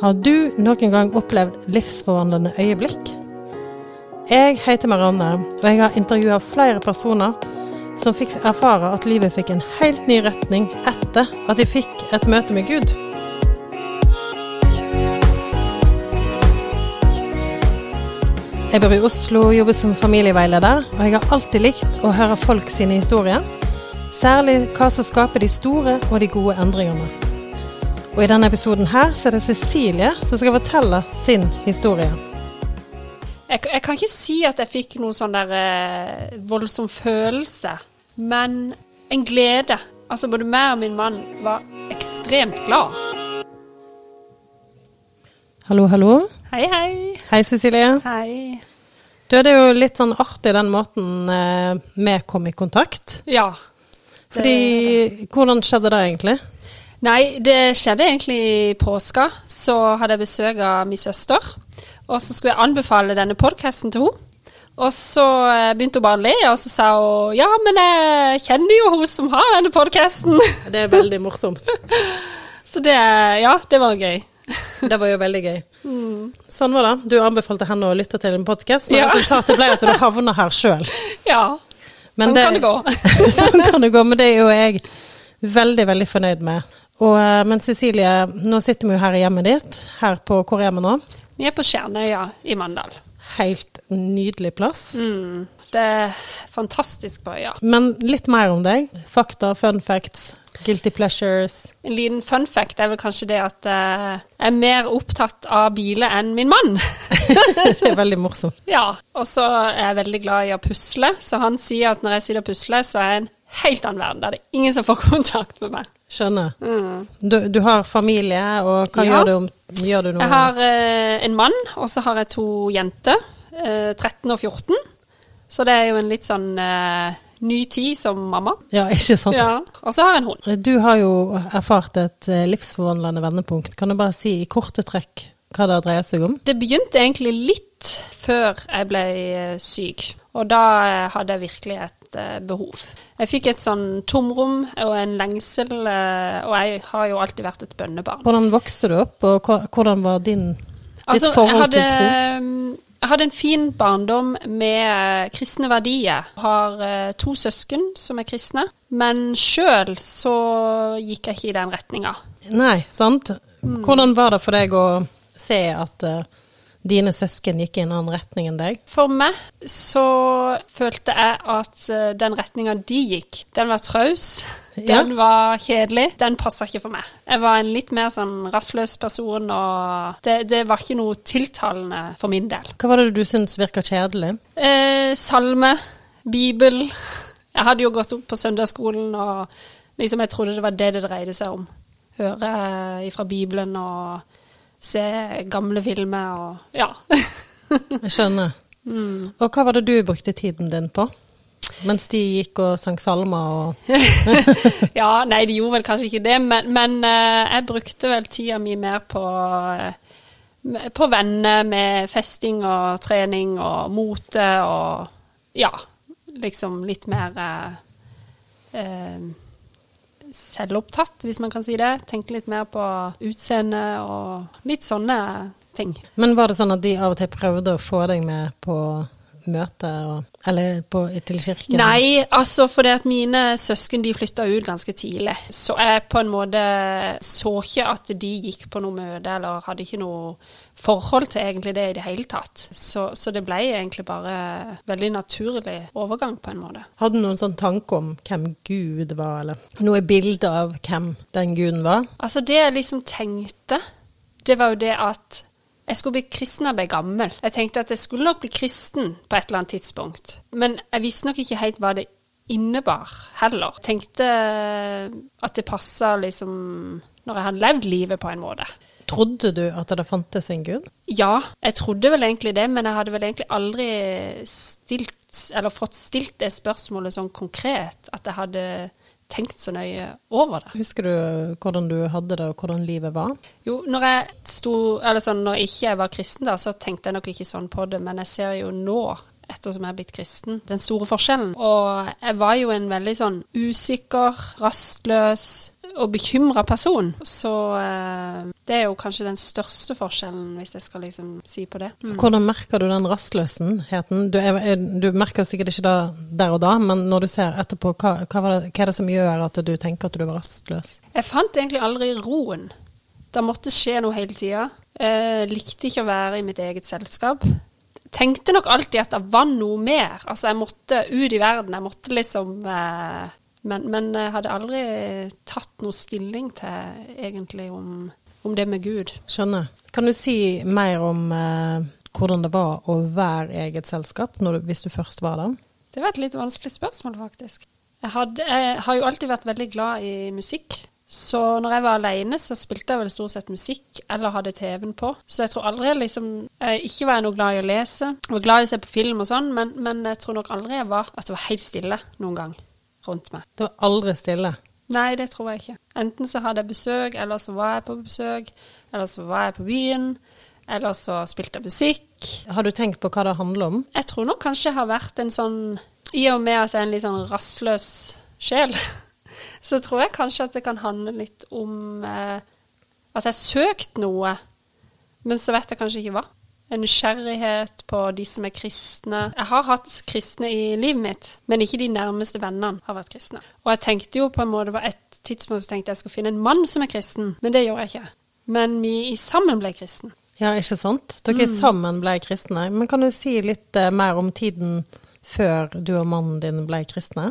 Har du noen gang opplevd livsforvandlende øyeblikk? Jeg heter Marianne, og jeg har intervjua flere personer som fikk erfare at livet fikk en helt ny retning etter at de fikk et møte med Gud. Jeg bor i Oslo jobber som familieveileder, og jeg har alltid likt å høre folk sine historier. Særlig hva som skaper de store og de gode endringene. Og i denne episoden her så er det Cecilie som skal fortelle sin historie. Jeg, jeg kan ikke si at jeg fikk noen sånn der eh, voldsom følelse, men en glede. Altså både meg og min mann var ekstremt glad. Hallo, hallo. Hei, hei. Hei, Cecilie. Hei. Du, det er jo litt sånn artig den måten eh, vi kom i kontakt. Ja. Fordi Hvordan skjedde det egentlig? Nei, det skjedde egentlig i påska. Så hadde jeg besøk av min søster. Og så skulle jeg anbefale denne podkasten til henne. Og så eh, begynte hun bare å le, og så sa hun ja, men jeg kjenner jo hun som har denne podkasten. Det er veldig morsomt. Så det, ja, det var gøy. Det var jo veldig gøy. Sånn var det. Du anbefalte henne å lytte til en podkast, men Ja. resultatet ble at du havna her sjøl. Ja, sånn kan det gå. sånn kan det gå, men det er jo jeg veldig, veldig fornøyd med. Og, eh, men Cecilie, nå sitter vi jo her i hjemmet ditt. Her på Hvor er vi nå? Vi er på Skjernøya i Mandal. Helt nydelig plass. Mm, det er fantastisk på øya. Men litt mer om deg. Fakta, fun facts, guilty pleasures. En liten fun fact er vel kanskje det at eh, jeg er mer opptatt av biler enn min mann. det er veldig morsomt. ja, og så er jeg veldig glad i å pusle, så han sier at når jeg sitter og pusler, så er jeg en helt annen verden. Det er ingen som får kontakt med meg. Skjønner. Mm. Du, du har familie, og hva Ja. gjør du om Gjør du noe? Jeg har eh, en mann, og så har jeg to jenter, eh, 13 og 14. Så det er jo en litt sånn eh, ny tid som mamma. Ja, ikke sant? Ja, og så har jeg en hund. Du har jo erfart et eh, livsforvandlende vendepunkt. Kan du bare si i korte trekk hva det dreier seg om? Det begynte egentlig litt før jeg ble eh, syk, og da eh, hadde jeg virkelig et eh, behov. Jeg fikk et sånn tomrom og en lengsel, eh, og jeg har jo alltid vært et bønnebarn. Hvordan vokste du opp, og hvordan var din, ditt Altså, forhold hadde, til tro? jeg hadde en fin barndom med eh, kristne verdier. Har eh, to søsken som er kristne, men sjøl så gikk jeg ikke i den retninga. Nei, sant? Mm. Hvordan var det for deg å se at eh, dine søsken gikk i en annen retning enn deg? For meg så følte jeg at eh, den retninga de gikk, den var traus. Ja. Den var kjedelig. Den passa ikke for meg. Jeg var en litt mer sånn rastløs person, og det, det var ikke noe tiltalende for min del. Hva var det du syntes virka kjedelig? Eh, salme, bibel. Jeg hadde jo gått opp på søndagsskolen, og liksom jeg trodde det var det det dreide seg om. Høre ifra Bibelen og se gamle filmer og ja. Jeg skjønner. Mm. Og hva var det du brukte tiden din på? Mens de gikk og sang salmer og ja, nei, de gjorde vel kanskje ikke det, men, men uh, jeg brukte vel tida mi mer på uh, på venner med festing og trening og mote og ja, liksom litt mer uh, selvopptatt, hvis man kan si det. Tenke litt mer på utseende og litt sånne ting. Men var det sånn at de av og til prøvde å få deg med på møter Eller på, til kirken? Nei, altså fordi at mine søsken de flytta ut ganske tidlig. Så jeg på en måte så ikke at de gikk på noe møte, eller hadde ikke noe forhold til egentlig det i det hele tatt. Så, så det ble egentlig bare veldig naturlig overgang på en måte. Hadde du noen sånn tanke om hvem Gud var, eller noe bilde av hvem den guden var? Altså det jeg liksom tenkte, det var jo det at jeg skulle bli kristen da jeg ble gammel. Jeg tenkte at jeg skulle nok bli kristen på et eller annet tidspunkt. Men jeg visste nok ikke helt hva det innebar heller. Tenkte at det passa liksom når jeg hadde levd livet på en måte. Trodde du at det fantes en gud? Ja, jeg trodde vel egentlig det, men jeg hadde vel egentlig aldri stilt, eller fått stilt det spørsmålet sånn konkret, at jeg hadde tenkt så nøye over det. Husker du hvordan du hadde det, og hvordan livet var? Jo, når jeg sto, eller sånn, når ikke jeg var kristen da, så tenkte jeg nok ikke sånn på det, men jeg ser jo nå, ettersom jeg er blitt kristen, den store forskjellen. Og jeg var jo en veldig sånn usikker, rastløs og bekymra person. Så eh, Det er jo kanskje den største forskjellen, hvis jeg skal liksom si på det. Mm. Hvordan merker du den rastløsenheten? Du, er, du merker sikkert ikke det der og da, men når du ser etterpå, hva, hva, det, hva er det som gjør at du tenker at du var rastløs? Jeg fant egentlig aldri roen. Det måtte skje noe hele tida. Likte ikke å være i mitt eget selskap. Tenkte nok alltid at det var noe mer. Altså, jeg måtte ut i verden. Jeg måtte liksom eh, men, men, jeg hadde aldri tatt noe stilling til egentlig om om det med Gud. Skjønner. Kan du si mer om eh, hvordan det var å være eget selskap, du, hvis du først var der? Det var et litt vanskelig spørsmål, faktisk. Jeg, hadde, jeg, har jo alltid vært veldig glad i musikk. Så når jeg var alene, så spilte jeg vel stort sett musikk, eller hadde TV-en på. Så jeg tror aldri jeg liksom jeg Ikke var jeg noe glad i å lese. Jeg var glad i å se på film og sånn, men, men jeg tror nok aldri jeg var at det var helt stille noen gang rundt meg. Det var aldri stille? Nei, det tror jeg ikke. Enten så hadde jeg besøk, eller så var jeg på besøk, eller så var jeg på byen, eller så spilte jeg musikk. Har du tenkt på hva det handler om? Jeg tror nok kanskje jeg har vært en sånn I og med at jeg er en litt sånn rastløs sjel, så tror jeg kanskje at det kan handle litt om eh, at jeg søkte noe, men så vet jeg kanskje ikke hva en nysgjerrighet på de som er kristne. Jeg har hatt kristne i livet mitt, men ikke de nærmeste vennene har vært kristne. Og jeg tenkte jo på en måte på et tidspunkt så tenkte jeg skal finne en mann som er kristen, men det gjorde jeg ikke. Men vi sammen ble kristne. Ja, ikke sant. Dere mm. sammen ble kristne. Men kan du si litt uh, mer om tiden før du og mannen din ble kristne?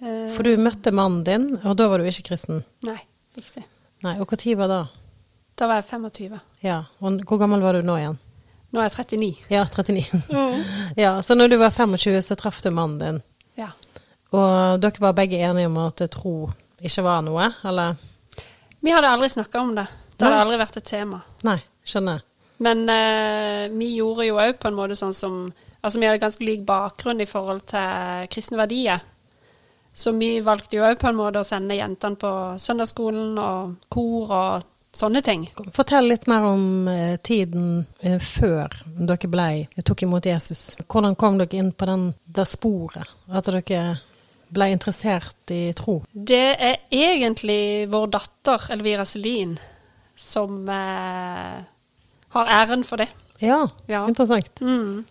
Uh, For du møtte mannen din, og da var du ikke kristen? Nei, riktig. Nei, Og når var det? Da var jeg 25. Ja, og Hvor gammel var du nå igjen? Nå er jeg 39. Ja, 39. Mm. ja, Så når du var 25, så traff du mannen din. Ja. Og dere var begge enige om at tro ikke var noe, eller? Vi hadde aldri snakka om det. Det hadde aldri vært et tema. Nei, skjønner. Men eh, vi gjorde jo òg på en måte sånn som Altså vi hadde ganske lik bakgrunn i forhold til kristne verdier. Så vi valgte jo òg på en måte å sende jentene på søndagsskolen og kor og sånne ting. Fortell litt mer om eh, tiden eh, før dere ble, tok imot Jesus. Hvordan kom dere inn på den, det sporet? At dere ble interessert i tro? Det er egentlig vår datter Elvira Selin som eh, har æren for det. Ja, ja. interessant. Mm.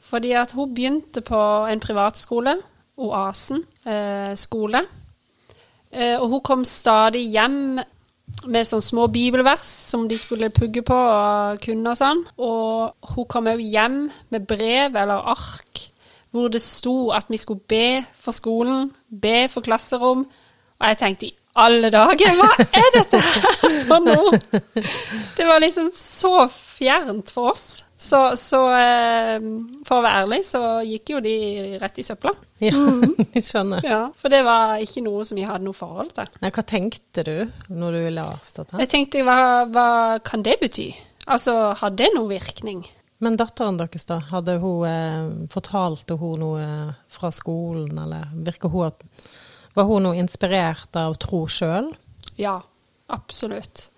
Fordi at hun begynte på en privatskole, Oasen eh, skole. Eh, og hun kom stadig hjem med sånne små bibelvers som de skulle pugge på og kunne og sånn. Og hun kom òg hjem med brev eller ark hvor det sto at vi skulle be for skolen, be for klasserom. Og jeg tenkte i alle dager, hva er dette her for noe? Det var liksom så fjernt for oss. Så, så eh, for å være ærlig, så gikk jo de rett i søpla. Ja, mm. jeg skjønner. Ja, For det var ikke noe som vi hadde noe forhold til. Nei, Hva tenkte du når du leste dette? Jeg tenkte, hva, hva kan det bety? Altså, har det noen virkning? Men datteren deres, da? Hadde hun eh, Fortalte hun noe fra skolen, eller virker hun at Var hun noe inspirert av tro sjøl? Ja, absolutt.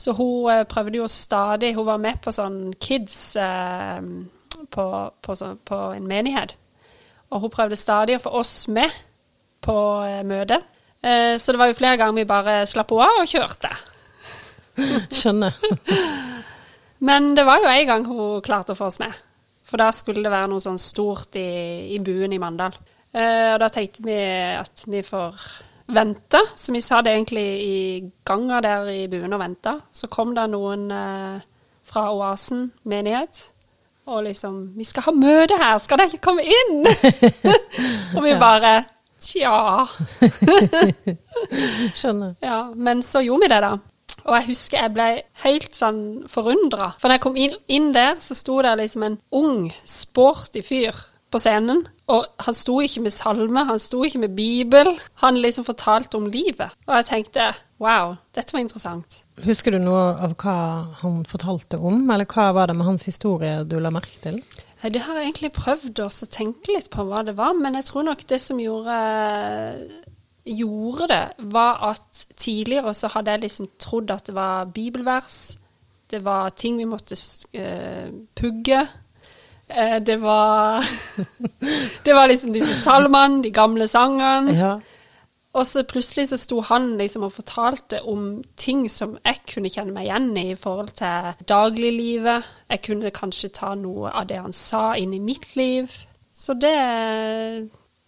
Så hun eh, prøvde jo stadig Hun var med på sånn kids eh, på, på, så, på, en menighet. Og hun prøvde stadig å få oss med på eh, møtet. Eh, så det var jo flere ganger vi bare slapp henne av og kjørte. Skjønner. Men det var jo en gang hun klarte å få oss med. For da skulle det være noe sånn stort i, i buen i Mandal. Eh, og da tenkte vi at vi får vente. Så vi sa det egentlig i ganga der i buen og venta. Så kom det noen eh, fra Oasen menighet. Og liksom 'Vi skal ha møte her, skal dere ikke komme inn?' og vi bare Tja. Skjønner. Ja, men så gjorde vi det, da. Og jeg husker jeg ble helt sånn forundra. For når jeg kom inn, inn der, så sto det liksom en ung, sporty fyr på scenen. Og han sto ikke med salme, han sto ikke med bibel. Han liksom fortalte om livet. Og jeg tenkte wow, dette var interessant. Husker du noe av hva han fortalte om, eller hva var det med hans historie du la merke til? Det har jeg egentlig prøvd å tenke litt på hva det var, men jeg tror nok det som gjorde, gjorde det, var at tidligere så hadde jeg liksom trodd at det var bibelvers, det var ting vi måtte uh, pugge. Eh, det var Det var liksom disse salmene, de gamle sangene. Ja. Og så plutselig så sto han liksom og fortalte om ting som jeg kunne kjenne meg igjen i i forhold til dagliglivet. Jeg kunne kanskje ta noe av det han sa inn i mitt liv. Så det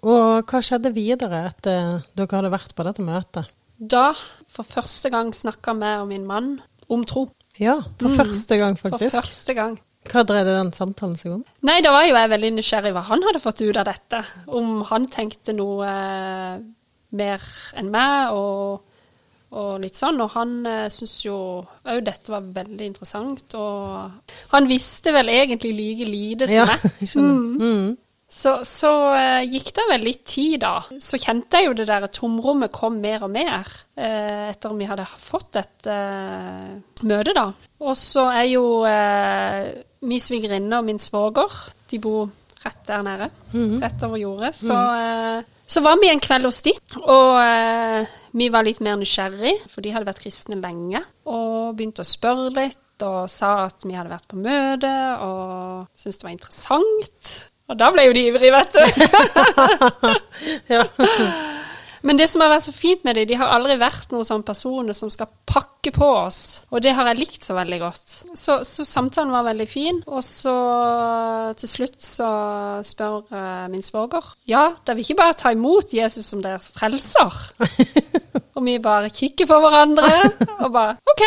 Og hva skjedde videre etter dere hadde vært på dette møtet? Da, for første gang, snakka jeg og min mann om tro. Ja, for Mm. første gang, faktisk. For første gang. Hva dreide den samtalen seg om? Nei, da var jo jeg veldig nysgjerrig hva han hadde fått ut av dette. Om han tenkte noe eh, mer enn meg, og, og litt sånn. Og han eh, syntes jo òg dette var veldig interessant. Og han visste vel egentlig like lite som Ja, meg. Mm. Mm. Så, så eh, gikk det vel litt tid, da. Så kjente jeg jo det der tomrommet kom mer og mer eh, etter vi hadde fått et eh, møte, da. Og så er jo eh, min svigerinne og min svoger De bor rett der nede. Rett over jordet. Så, eh, så var vi en kveld hos de, og eh, vi var litt mer nysgjerrig, for de hadde vært kristne lenge. Og begynte å spørre litt, og sa at vi hadde vært på møte, og syntes det var interessant. Og da ble jo de ivrige, vet du. Ja. Men det som har vært så fint med dem, de har aldri vært noen sånne personer som skal pakke på oss. Og det har jeg likt så veldig godt. Så, så samtalen var veldig fin. Og så til slutt så spør eh, min svoger Ja, da vil ikke bare ta imot Jesus som deres frelser. og vi bare kikker på hverandre og bare OK.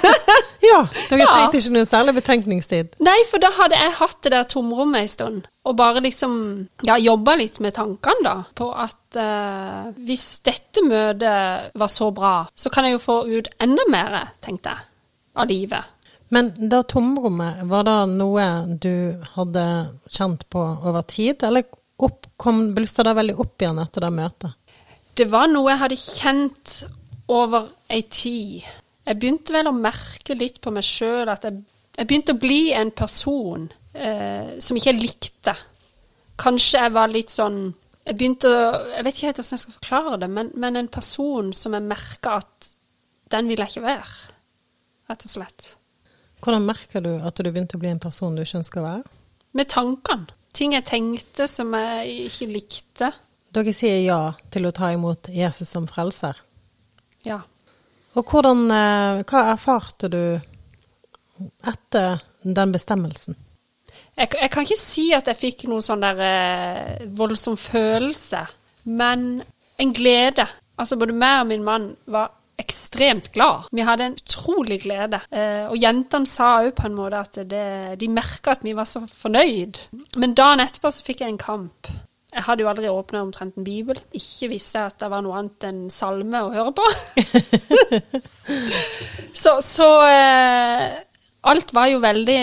ja, dere trengte ikke noen særlig betenkningstid. Nei, for da hadde jeg hatt det der tomrommet en stund. Og bare liksom ja, jobba litt med tankene, da. På at uh, hvis dette møtet var så bra, så kan jeg jo få ut enda mer, tenkte jeg, av livet. Men da tomrommet, var det noe du hadde kjent på over tid, eller opp, kom, blussa det veldig opp igjen etter det møtet? Det var noe jeg hadde kjent over ei tid. Jeg begynte vel å merke litt på meg sjøl at jeg, jeg begynte å bli en person eh, som ikke jeg likte. Kanskje jeg var litt sånn Jeg begynte å Jeg vet ikke helt hvordan jeg skal forklare det, men, men en person som jeg merka at den vil jeg ikke være. Rett og slett. Hvordan merker du at du begynte å bli en person du ikke ønsker å være? Med tankene. Ting jeg tenkte som jeg ikke likte. Dere sier ja til å ta imot Jesus som frelser. Ja. Og hvordan, eh, hva erfarte du etter den bestemmelsen? Jeg, jeg kan ikke si at jeg fikk noen sånn der eh, voldsom følelse, men en glede. Altså både meg og min mann var ekstremt glad. Vi hadde en utrolig glede. Eh, og jentene sa òg på en måte at det, de merka at vi var så fornøyd. Men dagen etterpå så fikk jeg en kamp. Jeg hadde jo aldri åpna omtrent en bibel. Ikke visste jeg at det var noe annet enn salme å høre på. så så eh, alt var jo veldig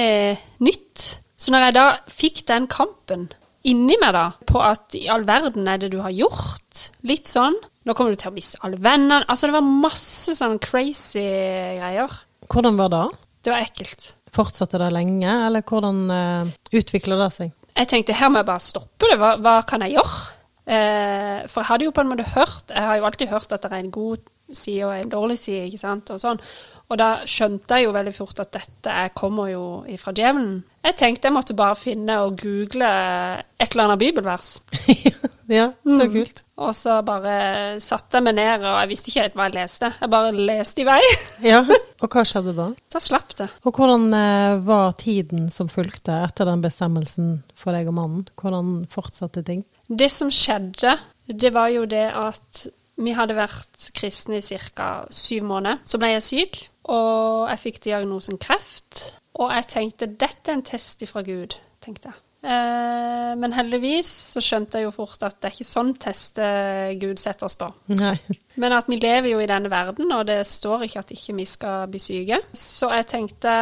nytt. Så når jeg da fikk den kampen inni meg da, på at i all verden er det du har gjort, litt sånn, nå kommer du til å miste alle vennene, altså det var masse sånn crazy greier. Hvordan var det? Det var ekkelt. Fortsatte det lenge, eller hvordan uh, utvikla det seg? Jeg tenkte her må jeg bare stoppe det, hva, hva kan jeg gjøre? Eh, for jeg hadde jo på en måte hørt, jeg har jo alltid hørt at det er en god side og en dårlig side, ikke sant, og sånn. Og da skjønte jeg jo veldig fort at dette kommer jo ifra djevelen. Jeg tenkte jeg måtte bare finne og google et eller annet bibelvers. ja, så kult. Og så bare satte jeg meg ned, og jeg visste ikke helt hva jeg leste. Jeg bare leste i vei. Ja, Og hva skjedde da? Da slapp det. Og hvordan eh, var tiden som fulgte etter den bestemmelsen for deg og mannen? Hvordan fortsatte ting? Det som skjedde, det var jo det at vi hadde vært kristne i ca. syv måneder. Så ble jeg syk, og jeg fikk diagnosen kreft. Og jeg tenkte dette er en test ifra Gud, tenkte jeg. Eh, men heldigvis så skjønte jeg jo fort at det er ikke sånn test eh, Gud setter oss på. Nei. Men at vi lever jo i denne verden, og det står ikke at ikke vi skal bli syke. Så jeg tenkte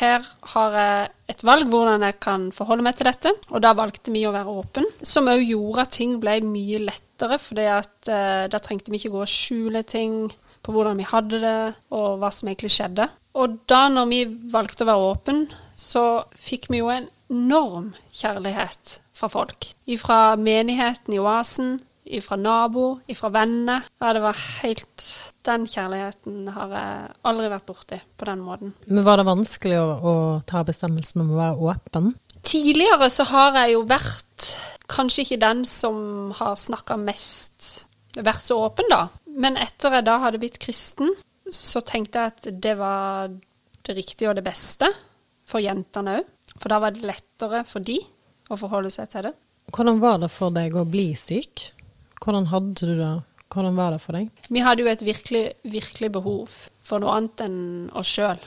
her har jeg et valg hvordan jeg kan forholde meg til dette, og da valgte vi å være åpen. Som òg gjorde at ting ble mye lettere, for uh, da trengte vi ikke gå og skjule ting på hvordan vi hadde det, og hva som egentlig skjedde. Og da når vi valgte å være åpen, så fikk vi jo en enorm kjærlighet fra folk. Fra menigheten i Oasen, fra nabo, fra venner. Ja, det var helt Den kjærligheten har jeg aldri vært borti på den måten. Men Var det vanskelig å, å ta bestemmelsen om å være åpen? Tidligere så har jeg jo vært kanskje ikke den som har snakka mest vært så åpen, da. Men etter jeg da hadde blitt kristen, så tenkte jeg at det var det riktige og det beste for jentene òg. For da var det lettere for de å forholde seg til det. Hvordan var det for deg å bli syk? Hvordan hadde du det? Hvordan var det for deg? Vi hadde jo et virkelig, virkelig behov for noe annet enn oss sjøl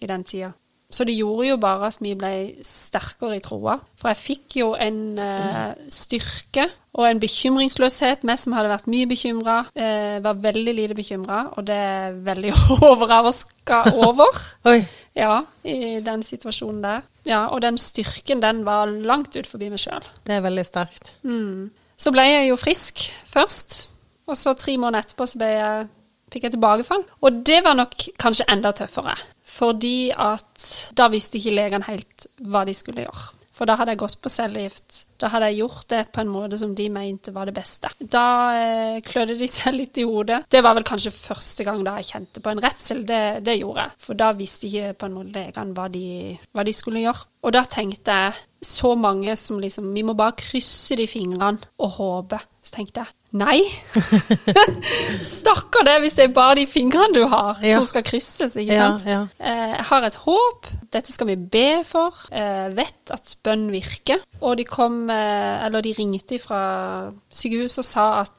i den tida. Så det gjorde jo bare at vi ble sterkere i troa. For jeg fikk jo en eh, styrke og en bekymringsløshet. Vi som hadde vært mye bekymra, eh, var veldig lite bekymra, og det er veldig overraska over. Oi. Ja, i den situasjonen der. Ja, og den styrken, den var langt ut forbi meg sjøl. Det er veldig sterkt. Mm. Så ble jeg jo frisk først, og så tre måneder etterpå så ble jeg fikk jeg tilbakefall. Og det var nok kanskje enda tøffere. Fordi at da visste ikke legene helt hva de skulle gjøre. For da hadde jeg gått på cellegift. Da hadde jeg gjort det på en måte som de mente var det beste. Da eh, klødde de seg litt i hodet. Det var vel kanskje første gang da jeg kjente på en redsel. Det, det gjorde jeg. For da visste ikke på en måte legene hva hva de skulle gjøre. Og da tenkte jeg så mange som liksom Vi må bare krysse de fingrene og håpe. Så tenkte jeg Nei. Stakkar det hvis det er bare de fingrene du har Ja. som skal krysses, ikke sant. ja. Eh, Jeg har et håp. Dette skal vi be for. Eh, vet at bønn virker. Og de kom, eh, eller de ringte fra sykehuset og sa at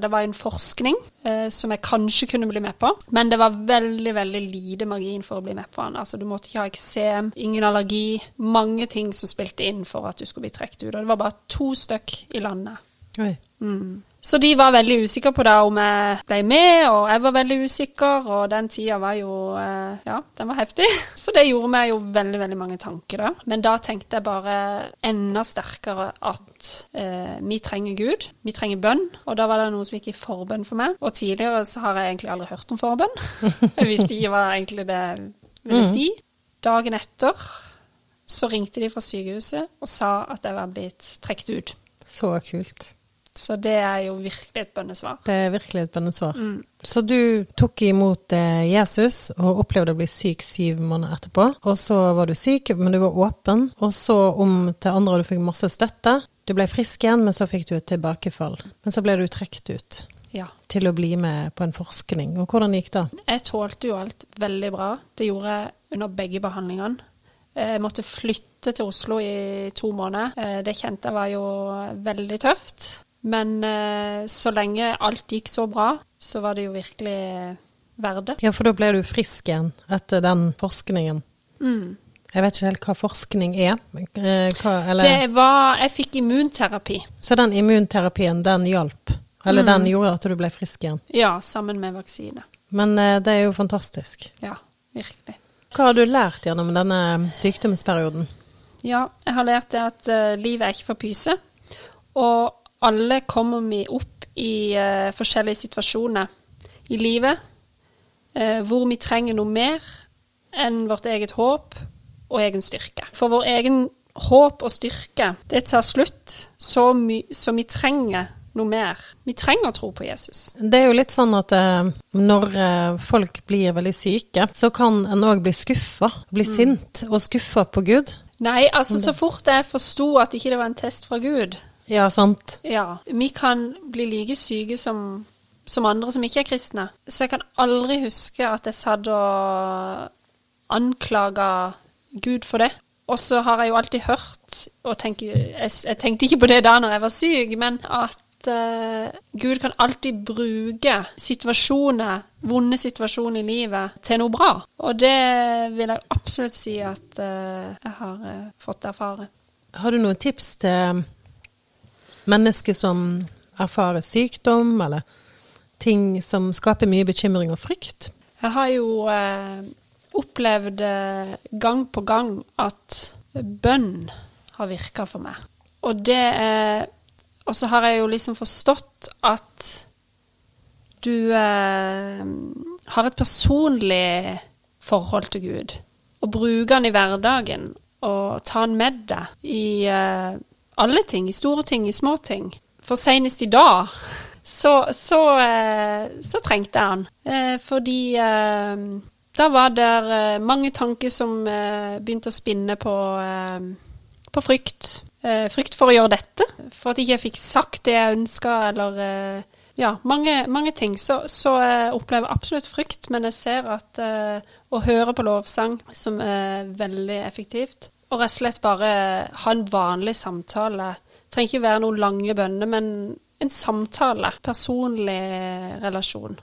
det var en forskning som jeg kanskje kunne bli med på. Men det var veldig, veldig lite margin for å bli med på den. Altså du måtte ikke ha eksem, ingen allergi. Mange ting som spilte inn for at du skulle bli trukket ut. Og det var bare to stykk i landet. Oi. Så de var veldig usikre på da om jeg ble med, og jeg var veldig usikker, og den tida var jo eh, Ja, den var heftig. Så det gjorde meg jo veldig, veldig mange tanker da. Men da tenkte jeg bare enda sterkere at eh, vi trenger Gud, vi trenger bønn, og da var det noe som gikk i forbønn for meg. Og tidligere så har jeg egentlig aldri hørt om forbønn. jeg visste ikke hva egentlig det ville si. Dagen etter så ringte de fra sykehuset og sa at jeg var blitt trukket ut. Så kult. Så det er jo virkelig et bønnesvar. Det er virkelig et bønnesvar. Mm. Så du tok imot eh, Jesus og opplevde å bli syk syv måneder etterpå. Og så var du syk, men du var åpen. Og så om til andre, og du fikk masse støtte. Du ble frisk igjen, men så fikk du et tilbakefall. Men så ble du trukket ut Ja. til å bli med på en forskning. Og hvordan gikk det? Jeg tålte jo alt veldig bra. Det gjorde jeg under begge behandlingene. Jeg måtte flytte til Oslo i to måneder. Eh, Det kjente jeg var jo veldig tøft. Men eh, så lenge alt gikk så bra, så var det jo virkelig verdt det. Ja, for da ble du frisk igjen etter den forskningen. Mm. Jeg vet ikke helt hva forskning er. Eh, Hva, eller, Det var Jeg fikk immunterapi. Så den immunterapien, den hjalp? Eller den gjorde at du ble frisk igjen? Ja, sammen med vaksine. Men eh, det er jo fantastisk. Ja, virkelig. Hva har du lært gjennom denne sykdomsperioden? Ja, jeg har lært det at uh, livet er ikke for pyse. Og alle kommer vi opp i uh, forskjellige situasjoner i livet uh, hvor vi trenger noe mer enn vårt eget håp og egen styrke. For vår egen håp og styrke, det tar slutt, så, så vi trenger noe mer. Vi trenger å tro på Jesus. Det er jo litt sånn at eh, når eh, folk blir veldig syke, så kan en òg bli skuffa. Bli sint og skuffa på Gud. Nei, altså så fort jeg forsto at ikke det var en test fra Gud, Ja, sant. Ja, vi kan bli like syke som, som andre som ikke er kristne. Så jeg kan aldri huske at jeg satt og anklaga Gud for det. Og så har jeg jo alltid hørt, og tenk, jeg, jeg tenkte ikke på det da når jeg var syk, men at uh, Gud kan alltid bruke situasjoner, vonde situasjoner i livet, til noe bra. Og det vil jeg absolutt si at uh, jeg har uh, fått erfare. Har du noen tips til mennesker som erfarer sykdom, eller ting som skaper mye bekymring og frykt? Jeg har jo eh, opplevd eh, gang på gang at bønn har virka for meg. Og det er Og så har jeg jo liksom forstått at du eh, har et personlig forhold til Gud. Og bruke han i hverdagen, og ta han med deg i eh, alle ting. I store ting, i små ting. For senest i dag så, så, eh, så trengte jeg han. Eh, fordi eh, da var det mange tanker som begynte å spinne på, på frykt. Frykt for å gjøre dette. For at jeg ikke fikk sagt det jeg ønska, eller ja, mange, mange ting. Så, så jeg opplever absolutt frykt, men jeg ser at eh, å høre på lovsang, som er veldig effektivt, og rett og slett bare ha en vanlig samtale Det trenger ikke være noen lange bønner, men en samtale. Personlig relasjon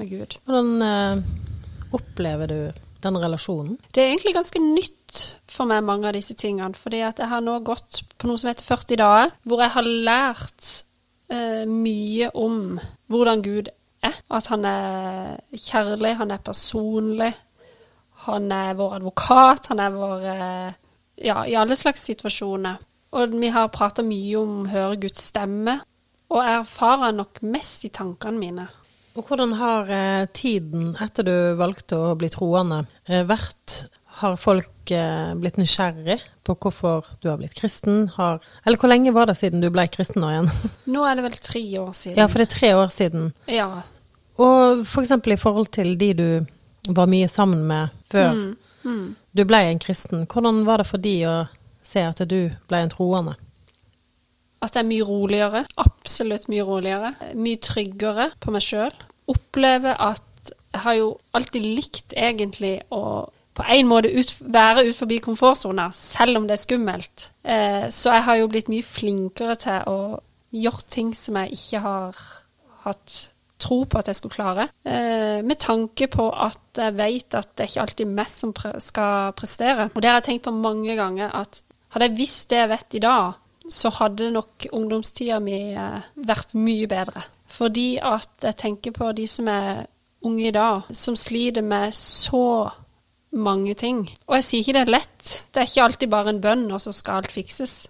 med Gud. Hvordan eh, opplever du den relasjonen? Det er egentlig ganske nytt for meg, mange av disse tingene. Fordi at jeg har nå gått på noe som heter 40 dager, hvor jeg har lært eh, mye om hvordan Gud er. At han er kjærlig, han er personlig. Han er vår advokat, han er vår eh, Ja, i alle slags situasjoner. Og vi har prata mye om å høre Guds stemme, og jeg erfarer nok mest i tankene mine. Og hvordan har eh, tiden etter du valgte å bli troende eh, vært? Har folk eh, blitt nysgjerrig på hvorfor du har blitt kristen? Har, eller hvor lenge var det siden du ble kristen nå igjen? Nå er det vel tre år siden. ja, for det er tre år siden. Ja. Og for eksempel i forhold til de du var mye sammen med før Mm, mm. du ble en kristen, hvordan var det for de å se at du ble en troende? At jeg er mye roligere. Absolutt mye roligere. Mye tryggere på meg sjøl. Opplever at jeg har jo alltid likt egentlig å på en måte ut, være ut forbi komfortsona, selv om det er skummelt. Eh, så jeg har jo blitt mye flinkere til å gjøre ting som jeg ikke har hatt tro på at jeg skulle klare. Eh, med tanke på at jeg vet at det er ikke alltid meg som skal prestere. Og det har jeg tenkt på mange ganger, at hadde jeg visst det jeg vet i dag, så hadde nok ungdomstida mi eh, vært mye bedre. Fordi at jeg tenker på de som er unge i dag, som sliter med så mange ting. Og jeg sier ikke det er lett. Det er ikke alltid bare en bønn, og så skal alt fikses.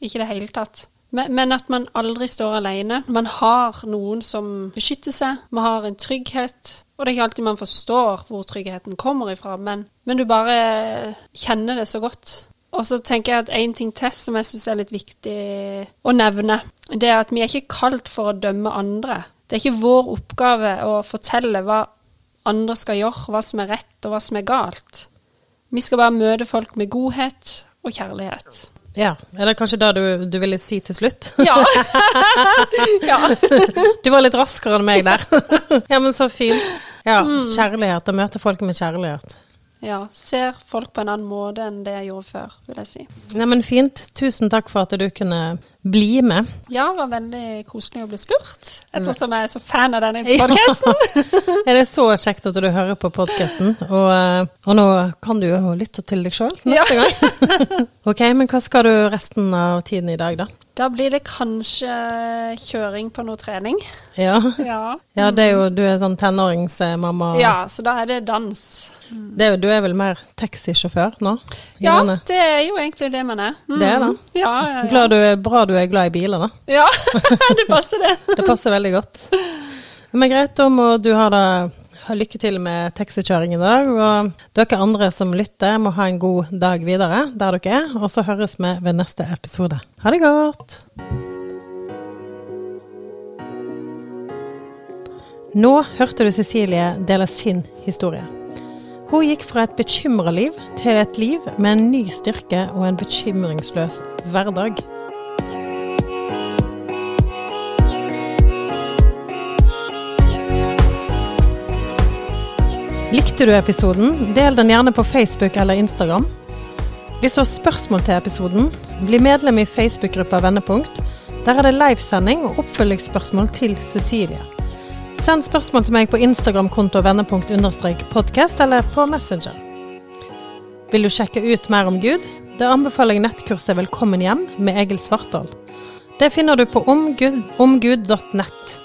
Ikke i det hele tatt. Men, at man aldri står alene. Man har noen som beskytter seg. Man har en trygghet. Og det er ikke alltid man forstår hvor tryggheten kommer ifra, men, men du bare kjenner det så godt. Og så tenker jeg at en ting til som jeg syns er litt viktig å nevne, det er at vi er ikke kalt for å dømme andre. Det er ikke vår oppgave å fortelle hva andre skal gjøre, hva som er rett og hva som er galt. Vi skal bare møte folk med godhet og kjærlighet. Ja, er det kanskje det du, du ville si til slutt? Ja. ja. Du var litt raskere enn meg der. ja, men så fint. Ja, kjærlighet, å møte folk med kjærlighet. ja. Ser folk på en annen måte enn det jeg gjorde før, vil jeg si. Nei, men fint. Tusen takk for at du kunne bli med. Ja, det var veldig koselig å bli spurt, ettersom jeg er så fan av denne Ja. podkasten. Er det så kjekt at du hører på podkasten? Og, eh, og nå kan du jo lytte til deg sjøl Ja. gang. ok, men hva skal du resten av tiden i dag, da? Da blir det kanskje kjøring på noe trening. Ja, Ja. ja det er jo, du er sånn tenåringsmamma. ja, så da er det dans. Det er jo, du er vel mer taxisjåfør nå? Ja, landet? det er jo egentlig det man er. Mm. Det er det. Ja, ja, ja. Glad du er, bra du er glad i biler, da. ja det passer det. Det passer veldig godt. Men greit, da må du ha, det, lykke til med taxikjøring i dag. Og dere andre som lytter, må ha en god dag videre der dere er. Og så høres vi ved neste episode. Ha det godt! Nå hørte du Cecilie dele sin historie. Hun gikk fra et bekymra liv til et liv med en ny styrke og en bekymringsløs hverdag. Likte du episoden, del den gjerne på Facebook eller Instagram. Hvis du har spørsmål til episoden, bli medlem i Facebook-gruppa Vendepunkt. Der er det livesending og oppfølgingsspørsmål til Cecilie. Send spørsmål til meg på Instagram-konto vendepunkt-podkast eller på Messenger. Vil du sjekke ut mer om Gud? Da anbefaler jeg nettkurset Velkommen hjem med Egil Svartdal. Det finner du på omgud.nett.